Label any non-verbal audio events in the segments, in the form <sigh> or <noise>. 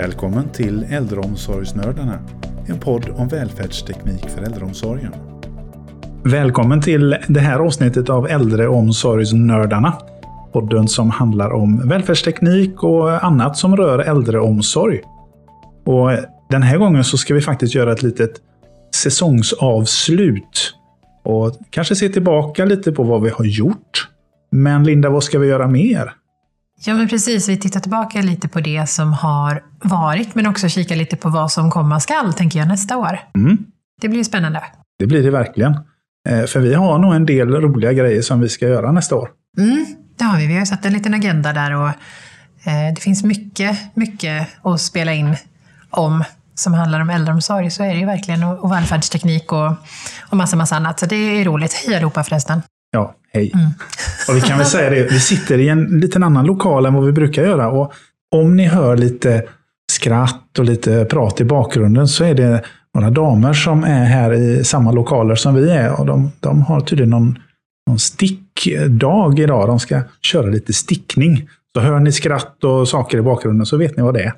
Välkommen till Äldreomsorgsnördarna, en podd om välfärdsteknik för äldreomsorgen. Välkommen till det här avsnittet av Äldreomsorgsnördarna. Podden som handlar om välfärdsteknik och annat som rör äldreomsorg. Och den här gången så ska vi faktiskt göra ett litet säsongsavslut. Och kanske se tillbaka lite på vad vi har gjort. Men Linda, vad ska vi göra mer? Ja, men precis. Vi tittar tillbaka lite på det som har varit, men också kika lite på vad som komma skall, tänker jag, nästa år. Mm. Det blir spännande. Det blir det verkligen. Eh, För vi har nog en del roliga grejer som vi ska göra nästa år. Mm, det har vi. Vi har satt en liten agenda där och eh, det finns mycket, mycket att spela in om som handlar om äldreomsorg. Så är det ju verkligen. Och, och välfärdsteknik och, och massa, massa annat. Så det är roligt. Hej allihopa förresten. Ja, hej. Och vi kan väl säga det, vi sitter i en liten annan lokal än vad vi brukar göra. Och om ni hör lite skratt och lite prat i bakgrunden så är det några damer som är här i samma lokaler som vi är. Och de, de har tydligen någon, någon stickdag idag. De ska köra lite stickning. Så hör ni skratt och saker i bakgrunden så vet ni vad det är.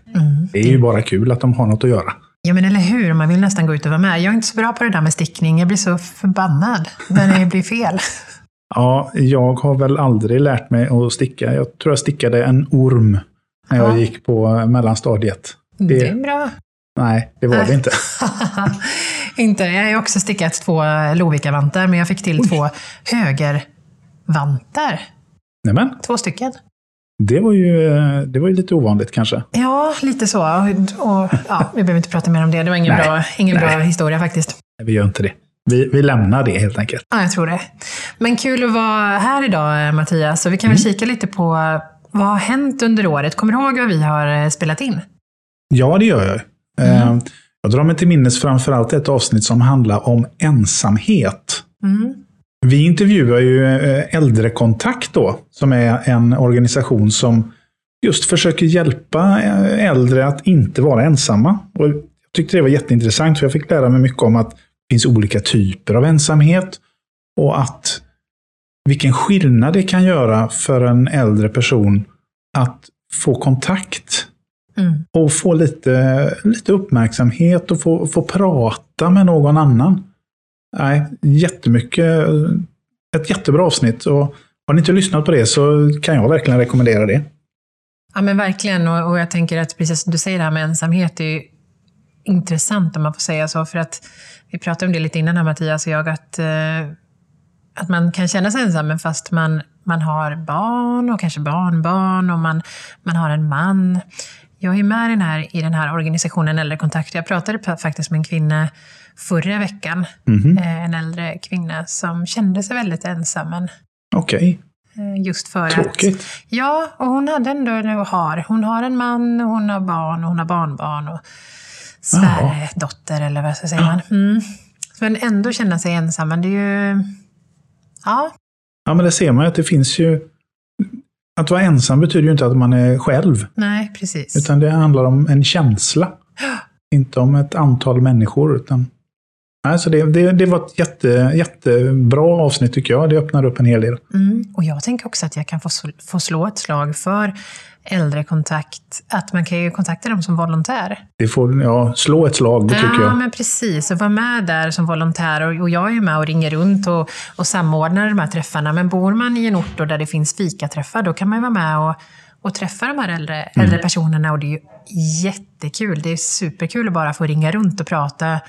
Det är ju bara kul att de har något att göra. Ja, men eller hur? Man vill nästan gå ut och vara med. Jag är inte så bra på det där med stickning. Jag blir så förbannad när det blir fel. <laughs> Ja, jag har väl aldrig lärt mig att sticka. Jag tror jag stickade en orm när jag Ja. gick på mellanstadiet. Det är bra. Nej, det var det inte. <laughs> inte. Jag har också stickat två Lovikka-vantar, men jag fick till två högervantar. Nämen, Två stycken. det var ju, det var ju lite ovanligt kanske. Ja, lite så. Och, och, ja, vi behöver inte prata mer om det. Det var ingen, Nej. bra, ingen bra Nej. historia faktiskt. Nej, Vi gör inte det. Vi, vi lämnar det helt enkelt. Ja, jag tror det. Men kul att vara här idag, eh, Mattias. Så vi kan väl kika lite på vad har hänt under året. Kommer du ihåg vad vi har eh, spelat in? Ja, det gör jag. Eh, Jag drar mig till minnes framförallt ett avsnitt som handlar om ensamhet. Mm. Vi intervjuar ju eh, Äldrekontakt då, som är en organisation som just försöker hjälpa eh, äldre att inte vara ensamma. Och jag tyckte det var jätteintressant, för jag fick lära mig mycket om att finns olika typer av ensamhet och att vilken skillnad det kan göra för en äldre person att få kontakt Mm. och få lite, lite uppmärksamhet och få, få prata med någon annan. Nej, jättemycket. Ett jättebra avsnitt. Och har ni inte lyssnat på det så kan jag verkligen rekommendera det. Ja, men verkligen. Och, och jag tänker att precis som du säger, det här med ensamhet är ju intressant om man får säga så. För att vi pratade om det lite innan här Mattias och jag, att, eh, att man kan känna sig ensam men fast man, man har barn och kanske barnbarn och man, man har en man. Jag är med i den här, i den här organisationen Äldrekontakt. Jag pratade faktiskt med en kvinna förra veckan. Mhm. Eh, En äldre kvinna som kände sig väldigt ensam. Men Okej, eh, just för att tråkigt. Ja, och hon hade ändå, eller har, hon har en man, och hon har barn och hon har barnbarn och svärdotter eller vad säga man. Mm. Men ändå känna sig ensam, men det är ju... Ja, Ja, men det ser man ju att det finns ju... Att vara ensam betyder ju inte att man är själv. nej precis. Utan det handlar om en känsla. <gasps> Inte om ett antal människor. Utan... Nej, så det, det, det var ett jätte, jättebra avsnitt tycker jag. Det öppnar upp en hel del. Mm. Och jag tänker också att jag kan få, få slå ett slag för äldrekontakt. Att man kan ju kontakta dem som volontär. Det får ja, slå ett slag, det tycker ja, jag. men precis. Och vara med där som volontär. Och, och jag är ju med och ringer runt och, och samordnar de här träffarna. Men bor man i en ort där det finns fikaträffar, då kan man ju vara med och, och träffa de här äldre, äldre personerna. Och det är ju jättekul. Det är superkul att bara få ringa runt och prata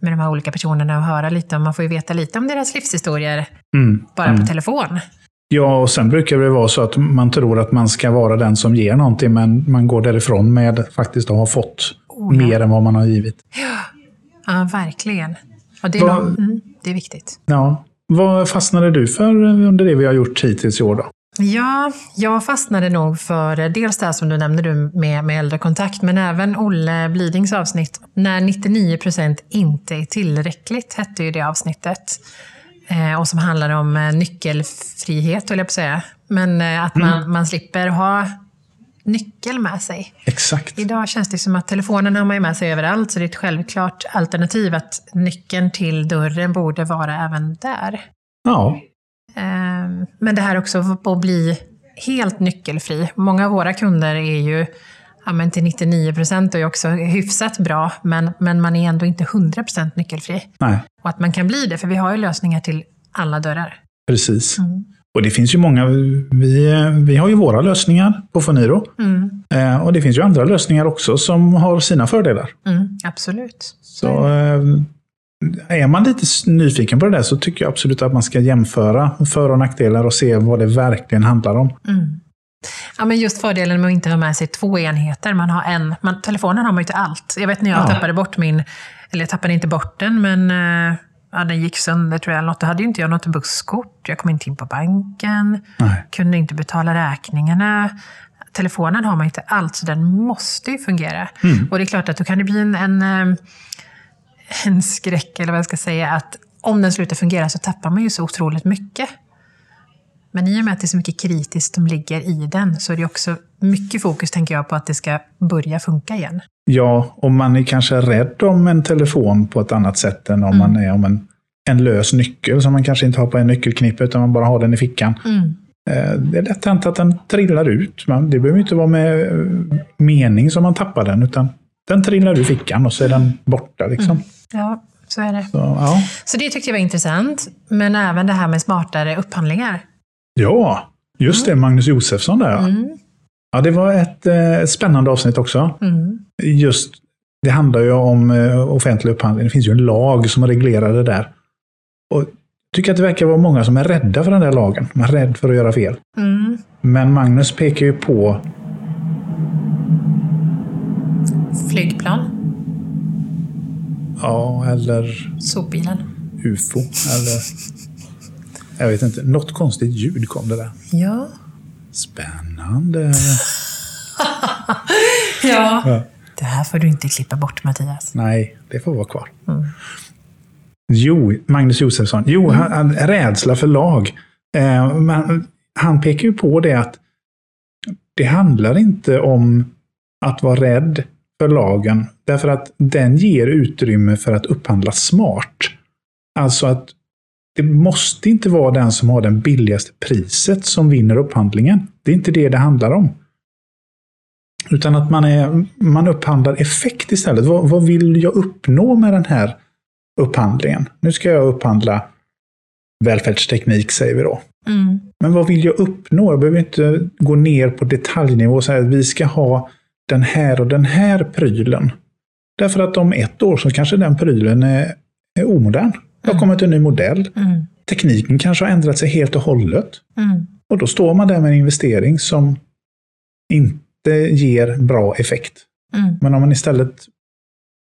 med de här olika personerna och höra lite. Man får ju veta lite om deras livshistorier Mm. bara på telefon. Ja, och sen brukar det vara så att man tror att man ska vara den som ger någonting, men man går därifrån med faktiskt att ha fått Oh, ja. mer än vad man har givit. Ja, verkligen. Och det, är Vad- nog, mm, det är viktigt. Ja. Vad fastnade du för under det vi har gjort hittills i år då? Ja, jag fastnade nog för dels det här som du nämnde du med, med äldrekontakt, men även Olle Blidings avsnitt. När 99% inte är tillräckligt, hette ju det avsnittet. Eh, och som handlar om eh, nyckelfrihet, höll jag på att säga. Men eh, att man, man slipper ha nyckel med sig. Exakt. Idag känns det som att telefonen har man ju med sig överallt, så det är ett självklart alternativ att nyckeln till dörren borde vara även där. Ja. Ehm, Men det här också att bli helt nyckelfri. Många av våra kunder är ju ja, men till 99 procent är också hyfsat bra, men, men man är ändå inte 100 procent nyckelfri. Nej, Och att man kan bli det, för vi har ju lösningar till alla dörrar. precis. Mm. Och det finns ju många, vi, vi har ju våra lösningar på Foniro. Mm. Eh, och det finns ju andra lösningar också som har sina fördelar. Mm, absolut. Så eh, är man lite nyfiken på det där så tycker jag absolut att man ska jämföra för och nackdelar och se vad det verkligen handlar om. Mm. Ja, men just fördelen med att inte ha med sig två enheter. Man har en, man, telefonen har man ju till allt. Jag vet när jag Ja. tappade bort min, eller jag tappade inte bort den, men eh, ja, den gick sönder tror jag. Något. Då hade ju inte jag något busskort. Jag kom inte in på banken. Nej. Kunde inte betala räkningarna. Telefonen har man ju till allt, så den måste ju fungera. Mm. Och det är klart att då kan det bli en, en, eh, en skräck, eller vad jag ska säga, att om den slutar fungera så tappar man ju så otroligt mycket. Men i och med att det är så mycket kritiskt som ligger i den så är det också mycket fokus, tänker jag, på att det ska börja funka igen. Ja, om man är kanske rädd om en telefon på ett annat sätt än om man är om en, en lös nyckel som man kanske inte har på en nyckelknippe utan man bara har den i fickan. Eh, Det är lätt hänt att den trillar ut. Men det behöver inte vara med eh, mening som man tappar den, utan den trillar ur fickan och så är den borta. Liksom. Ja, så är det. Så, ja. Så det tyckte jag var intressant. Men även det här med smartare upphandlingar. Ja, just det. Magnus Josefsson där. Mm. Ja, det var ett eh, spännande avsnitt också. Mm. Just, det handlar ju om eh, offentlig upphandling. Det finns ju en lag som reglerar det där. Och jag tycker att det verkar vara många som är rädda för den där lagen. Man är rädd för att göra fel. Mm. Men Magnus pekar ju på Flygplan, Ja, eller sopbilen. ufo. Eller... Jag vet inte. Något konstigt ljud kom det där. Ja. Spännande. <laughs> ja. Ja. Det här får du inte klippa bort, Mattias. Nej, det får vara kvar. Mm. Jo, Magnus Josefsson. Jo, han, han, rädsla för lag. Eh, men han pekar ju på det att det handlar inte om att vara rädd för lagen. Därför att den ger utrymme för att upphandla smart. Alltså att det måste inte vara den som har det billigaste priset som vinner upphandlingen. Det är inte det det handlar om. Utan att man, är, man upphandlar effekt istället. Vad, vad vill jag uppnå med den här upphandlingen? Nu ska jag upphandla välfärdsteknik, säger vi då. Mm. Men vad vill jag uppnå? Jag behöver inte gå ner på detaljnivå och säga att vi ska ha den här och den här prylen. Därför att om ett år så kanske den prylen är, är omodern. Det har kommit en ny modell. Mm. Tekniken kanske har ändrat sig helt och hållet. Mm. Och då står man där med en investering som inte ger bra effekt. Mm. Men om man istället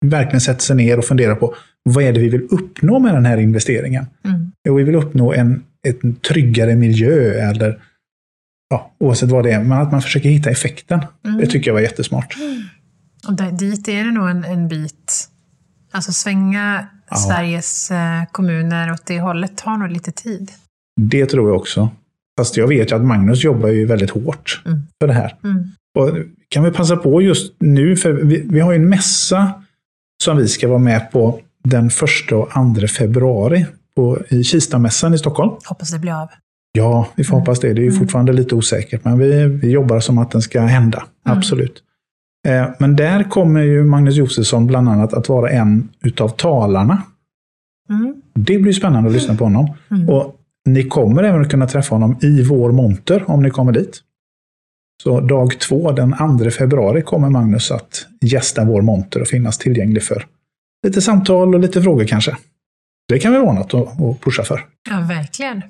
verkligen sätter sig ner och funderar på vad är det vi vill uppnå med den här investeringen? Mm. Jo, vi vill uppnå en, en tryggare miljö eller ja, oavsett vad det är. Men att man försöker hitta effekten. Mm. Det tycker jag var jättesmart. Och där, dit är det nog en, en bit. Alltså svänga Ja. Sveriges eh, kommuner åt det hållet tar nog lite tid. Det tror jag också. Fast jag vet ju att Magnus jobbar ju väldigt hårt Mm. för det här. Mm. Och kan vi passa på just nu, för vi, vi har ju en mässa som vi ska vara med på den första och andra februari på, i Kistamässan i Stockholm. Hoppas det blir av. Ja, vi får hoppas det. Det är ju Mm. fortfarande lite osäkert, men vi, vi jobbar som att den ska hända. Mm. Absolut. Eh, men där kommer ju Magnus Josefsson bland annat att vara en utav talarna. Mm. Det blir spännande att lyssna på honom. Mm. Och ni kommer även att kunna träffa honom i vår monter om ni kommer dit. Så dag två, den 2 februari, kommer Magnus att gästa vår monter och finnas tillgänglig för lite samtal och lite frågor kanske. Det kan väl vara något att, att pusha för. Ja, verkligen.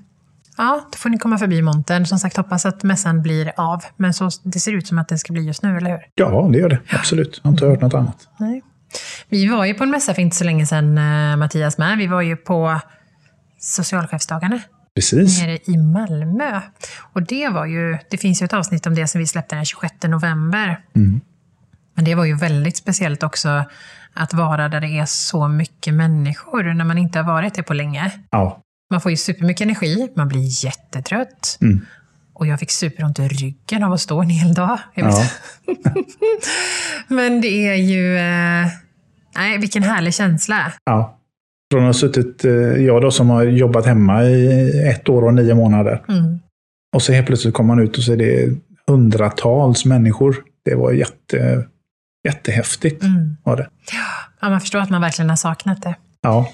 Ja, då får ni komma förbi montern. Som sagt, hoppas att mässan blir av. Men så, det ser ut som att det ska bli just nu, eller hur? Ja, det gör det. Absolut. Jag har inte hört något annat. Nej. Vi var ju på en mässa för inte så länge sedan, eh, Mattias med. Vi var ju på socialchefsdagarna Precis. nere i Malmö. Och det var ju, det finns ju ett avsnitt om det som vi släppte den 26 november. Mm. Men det var ju väldigt speciellt också att vara där det är så mycket människor när man inte har varit det på länge. Ja. Man får ju supermycket energi, man blir jättetrött. Mm. Och jag fick superont i ryggen av att stå en hel dag. Ja. <laughs> Men det är ju... Eh, nej, vilken härlig känsla. ja. Från att ha suttit, eh, jag då som har jobbat hemma i ett år och nio månader. Mm. Och så helt plötsligt kommer man ut och så är det hundratals människor. det var jätte, jättehäftigt. Mm. Var det. Ja, man förstår att man verkligen har saknat det. Ja.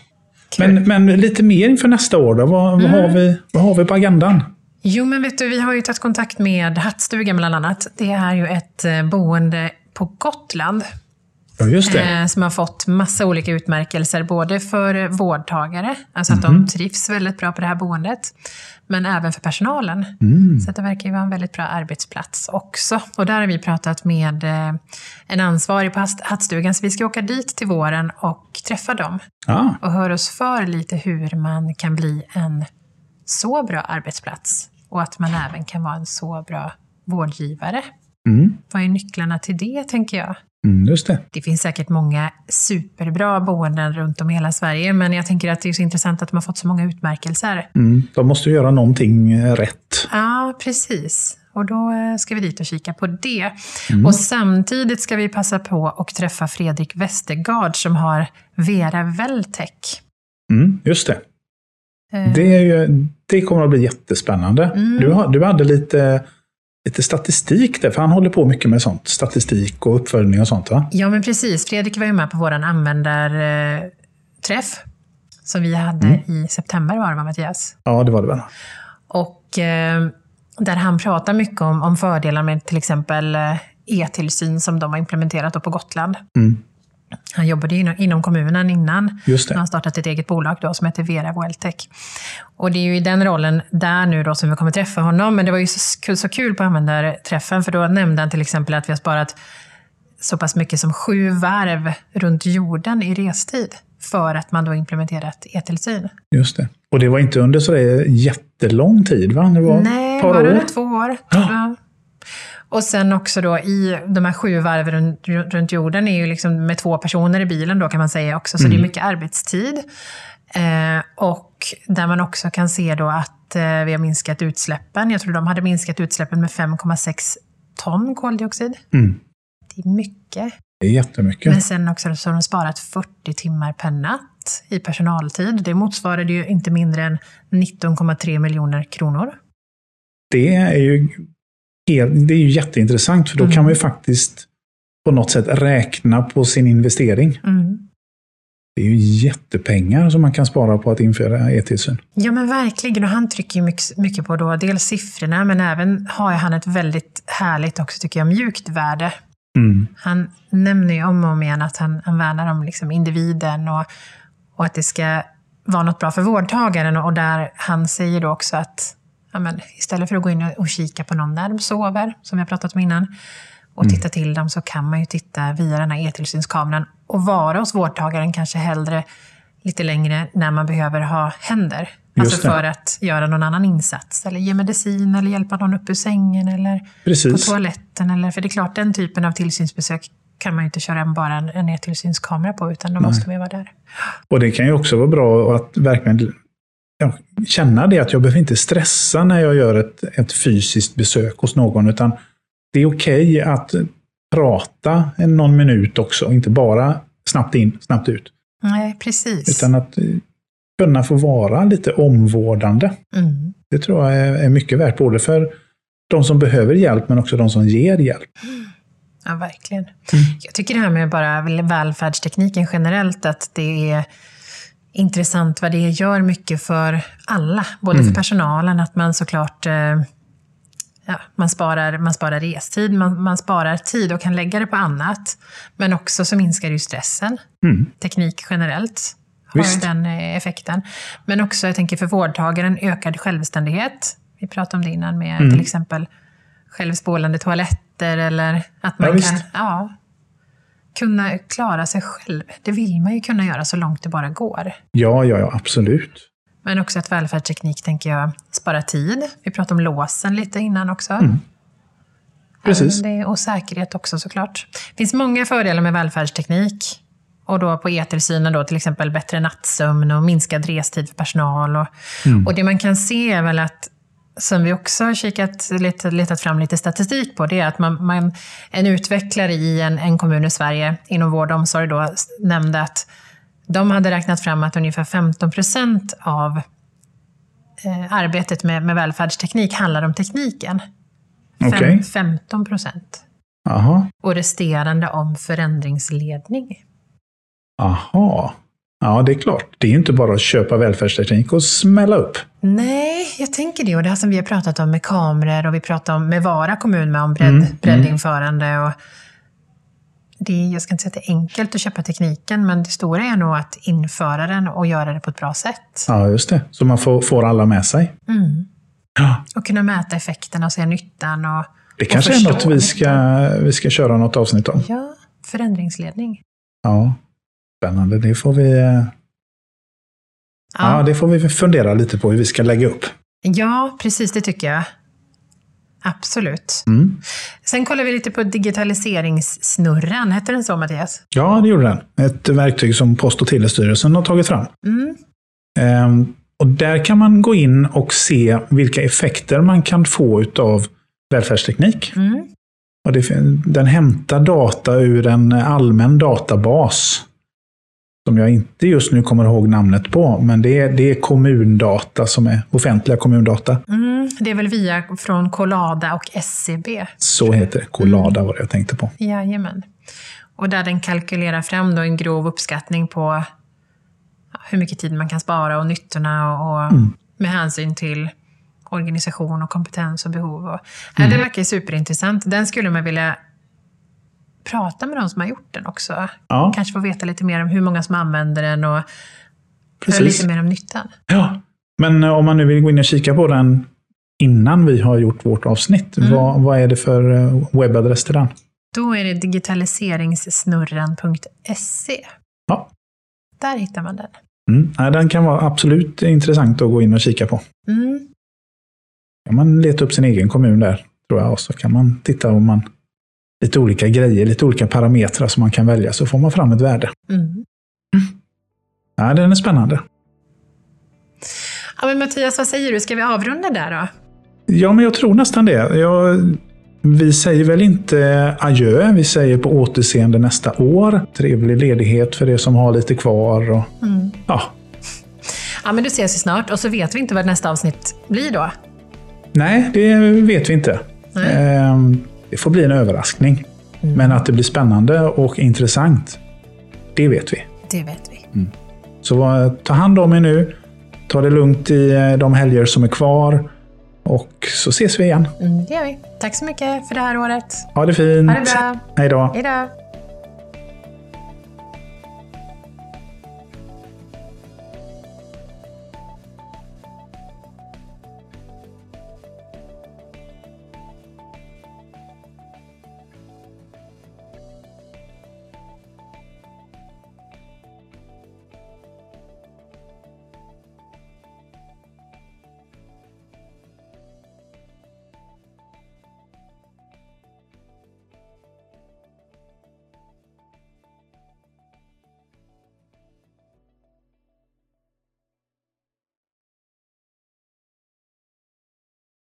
Men, men lite mer inför nästa år då? Vad, vad, Mm. har vi, vad har vi på agendan? Jo, men vet du, vi har ju tagit kontakt med Hattstugan bland annat. Det är ju ett eh, boende på Gotland Ja, just det. eh, som har fått massa olika utmärkelser, både för vårdtagare, alltså att Mhm. de trivs väldigt bra på det här boendet, men även för personalen. Mm. Så det verkar ju vara en väldigt bra arbetsplats också. Och där har vi pratat med eh, en ansvarig på Hattstugan, så vi ska åka dit till våren och träffa dem Ja, och höra oss för lite hur man kan bli en så bra arbetsplats och att man även kan vara en så bra vårdgivare. mm. Vad är nycklarna till det, tänker jag? Mm, just det. Det finns säkert många superbra boenden runt om i hela Sverige, men jag tänker att det är så intressant att de har fått så många utmärkelser. Mm. De måste ju göra någonting eh, rätt. Ja, precis. Och då eh, ska vi dit och kika på det. Och samtidigt ska vi passa på att träffa Fredrik Westergaard som har Vera Veltech. Mm, just det. Eh, Det, ju, det kommer att bli jättespännande. Mm. Du, du hade lite, lite statistik där, för han håller på mycket med sånt. Statistik och uppföljning och sånt va? Ja, men precis. Fredrik var ju med på vår användarträff som vi hade Mm. i september var det va, Mattias? Ja, det var det väl. Och eh, där han pratar mycket om, om fördelar med till exempel eh, e-tillsyn som de har implementerat på Gotland. Mm. Han jobbade ju inom, kommunen innan. Just Han det. har startat ett eget bolag då som heter Vera Welltech. Och det är ju i den rollen där nu då som vi kommer träffa honom. Men det var ju så kul, så kul på användarträffen för då nämnde han till exempel att vi har sparat så pass mycket som sju varv runt jorden i restid för att man då implementerat e-tillsyn. Just det. Och det var inte under så jättelång tid va? Det var Nej, ett par var år. två år? Ja. Och sen också då i de här sju varven runt, runt jorden är ju liksom med två personer i bilen då kan man säga också, så det är mycket arbetstid. Eh, och där man också kan se då att eh, vi har minskat utsläppen. Jag tror de hade minskat utsläppen med 5,6 ton koldioxid. Mm. Det är mycket. Det är jättemycket. Men sen också så har de sparat 40 timmar per natt i personaltid. Det motsvarade ju inte mindre än 19,3 miljoner kronor. Det är ju, helt, det är ju jätteintressant, för då Mm. kan man ju faktiskt på något sätt räkna på sin investering. Mm. Det är ju jättepengar som man kan spara på att införa e-tillsyn. Ja men verkligen, och han trycker ju mycket, på då dels siffrorna, men även har han ett väldigt härligt också tycker jag, mjukt värde. Mm. Han nämner ju om och om igen att han, han värnar om liksom individen och, och att det ska vara något bra för vårdtagaren. Och där han säger då också att ja, men, istället för att gå in och, kika på någon när de sover, som har pratat om innan, och titta till dem så kan man ju titta via den här e-tillsynskameran och vara hos vårdtagaren kanske hellre lite längre när man behöver ha händer. Alltså det. för att göra någon annan insats, eller ge medicin, eller hjälpa någon upp ur sängen, eller på Precis. toaletten. Eller, för det är klart, den typen av tillsynsbesök kan man ju inte köra bara en, e-tillsynskamera på, utan då måste man ju vara där. Och det kan ju också vara bra att verkligen känna det att jag behöver inte stressa när jag gör ett, ett fysiskt besök hos någon, utan det är okej att prata någon minut också, inte bara snabbt in, snabbt ut. Nej, precis. Utan att eh, kunna få vara lite omvårdande. Mm. Det tror jag är, är mycket värt, både för de som behöver hjälp, men också de som ger hjälp. Ja, verkligen. Mm. Jag tycker det här med bara välfärdstekniken generellt, att det är intressant vad det gör mycket för alla. Både Mm. för personalen, att man såklart eh, ja, man, sparar, man sparar restid, man, man sparar tid och kan lägga det på annat. Men också så minskar det ju stressen. Mm. Teknik generellt har Visst. den eh, effekten. Men också, jag tänker för vårdtagaren, ökad självständighet. Vi pratade om det innan med Mm. till exempel självspålande toaletter eller att man Ja, kan visst. ja, kunna klara sig själv. Det vill man ju kunna göra så långt det bara går. Ja, ja, ja, absolut. Men också att välfärdsteknik, tänker jag, sparar tid. Vi pratade om låsen lite innan också. Mm. Precis. Det, och säkerhet också såklart. Det finns många fördelar med välfärdsteknik. Och då på e-tillsynen då till exempel bättre nattsömn och minskad restid för personal. Och, Mm. och det man kan se är väl att, som vi också har kikat, letat, letat fram lite statistik på, det är att man, man, en utvecklare i en, en kommun i Sverige inom vård och omsorg då nämnde att de hade räknat fram att ungefär 15 procent av eh, arbetet med, med välfärdsteknik handlar om tekniken. Fem- Okej. 15 procent. Och resterande om förändringsledning. Aha. Ja, det är klart. Det är ju inte bara att köpa välfärdsteknik och smälla upp. Nej, jag tänker det. Och det här som vi har pratat om med kameror och vi pratar om med Vara kommun med om bredd, Mm, breddinförande. Och det är, jag ska inte säga att det är enkelt att köpa tekniken, men det stora är nog att införa den och göra det på ett bra sätt. Ja, just det. Så man får, får alla med sig. Mm. Ja. Och kunna mäta effekterna och se nyttan. Och, Det kanske är förstå något vi ska, vi ska köra något avsnitt om. ja, förändringsledning. Ja. Spännande. Det får vi, eh, ja, det får vi fundera lite på hur vi ska lägga upp. ja, precis det tycker jag. Absolut. Mm. Sen kollar vi lite på digitaliseringssnurran. Hette den så, Mattias? Ja, det gjorde den. Ett verktyg som Post och telestyrelsen har tagit fram. Mm. Ehm, och där kan man gå in och se vilka effekter man kan få av välfärdsteknik. Mm. Och det, den hämtar data ur en allmän databas. Som jag inte just nu kommer ihåg namnet på, men det är, det är kommundata som är offentliga kommundata. Mm. Det är väl via från Collada och SCB? Så heter det. Collada var det jag tänkte på. Jajamän. Och där den kalkylerar fram då en grov uppskattning på hur mycket tid man kan spara och nyttorna och, och med hänsyn till organisation och kompetens och behov. Och, ja, det verkar superintressant. Den skulle man vilja prata med de som har gjort den också. Ja, Kanske få veta lite mer om hur många som använder den och precis. lite mer om nyttan. Ja. Men eh, om man nu vill gå in och kika på den innan vi har gjort vårt avsnitt, vad, vad är det för eh, webbadress till den? Då är det digitaliseringssnurran.se. Ja. Där hittar man den. Mm. Den kan vara absolut intressant att gå in och kika på. Mm. kan man leta upp sin egen kommun där, tror jag. Och så kan man titta om man lite olika grejer, lite olika parametrar som man kan välja, så får man fram ett värde. Mm. Ja, den är spännande. Ja, men Mattias, vad säger du? Ska vi avrunda där då? Ja, men jag tror nästan det. Jag, vi säger väl inte adjö, vi säger på återseende nästa år. Trevlig ledighet för er som har lite kvar. Och, Mm. ja, Ja, men då ses vi snart och så vet vi inte vad nästa avsnitt blir då. nej, det vet vi inte. Nej. Ehm, Det får bli en överraskning. Men att det blir spännande och intressant, det vet vi. Det vet vi. Så eh, ta hand om er nu. Ta det lugnt i eh, de helger som är kvar. Och så ses vi igen. Mm, det gör vi. Tack så mycket för det här året. Ha det fint. Ha det bra. Hej då. Hej då.